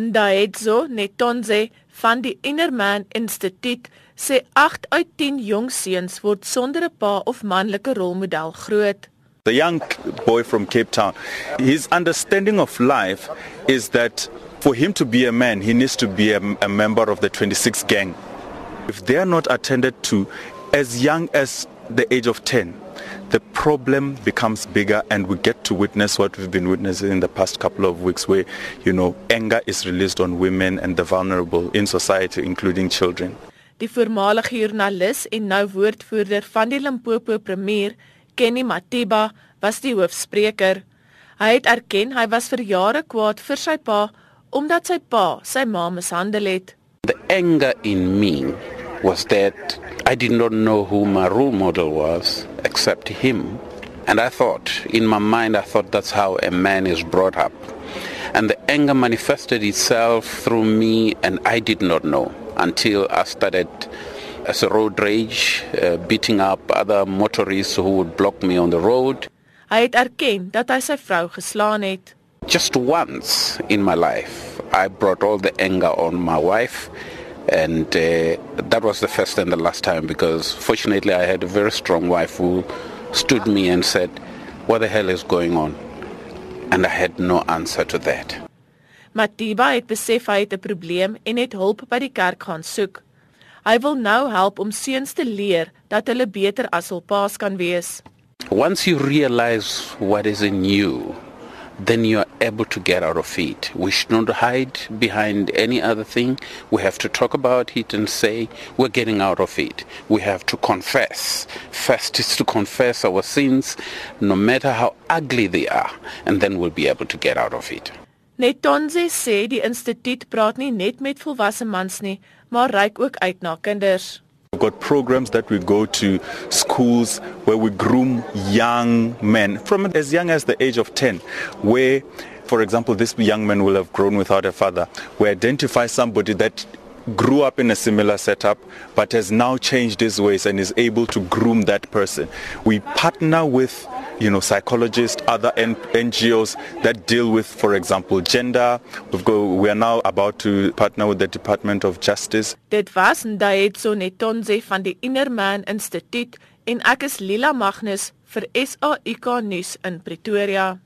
Ndaedzo Netonze van die Innerman Instituut sê 8 uit 10 jong seuns word sonder 'n pa of manlike rolmodel groot. The young boy from Cape Town, his understanding of life is that for him to be a man, he needs to be a, a member of the 26 gang. If they are not attended to as young as the age of 10, the problem becomes bigger and we get to witness what we've been witnessing in the past couple of weeks where you know anger is released on women and the vulnerable in society including children. Die voormalige joernalis en nou woordvoerder van die Limpopo premier Kenny Matiba was die hoofspreker. Hy het erken hy was vir jare kwaad vir sy pa omdat sy pa sy ma mishandel het. The anger in me was that I did not know who my role model was except him. And I thought, in my mind, I thought that's how a man is brought up. And the anger manifested itself through me, and I did not know until I started as a road rage, uh, beating up other motorists who would block me on the road. Hy het erken dat hy sy vrou geslaan het. Just once in my life, I brought all the anger on my wife and uh, that was the first and the last time because fortunately I had a very strong wife who stood me and said, "What the hell is going on?" And I had no answer to that. Matiba het besef hy het 'n probleem en het hulp by die kerk gaan soek. Hy wil nou help om seuns te leer dat hulle beter as hul paas kan wees. Once you realize what is in you, then you are able to get out of it. We should not hide behind any other thing. We have to talk about it and say we're getting out of it. We have to confess. First is to confess our sins, no matter how ugly they are, and then we'll be able to get out of it. Netonze sê die instituut praat nie net met volwasse mans nie, maar reik ook uit na kinders. Got programs that we go to schools where we groom young men from as young as the age of 10, where, for example, this young man will have grown without a father. We identify somebody that grew up in a similar setup but has now changed his ways and is able to groom that person. We partner with you know, psychologists, other N- NGOs that deal with, for example, gender. We've got, we are now about to partner with the Department of Justice. Dit was Ndaitso Netonze van die Innerman Instituut en ek is Lila Magnus vir SAIK nuus in Pretoria.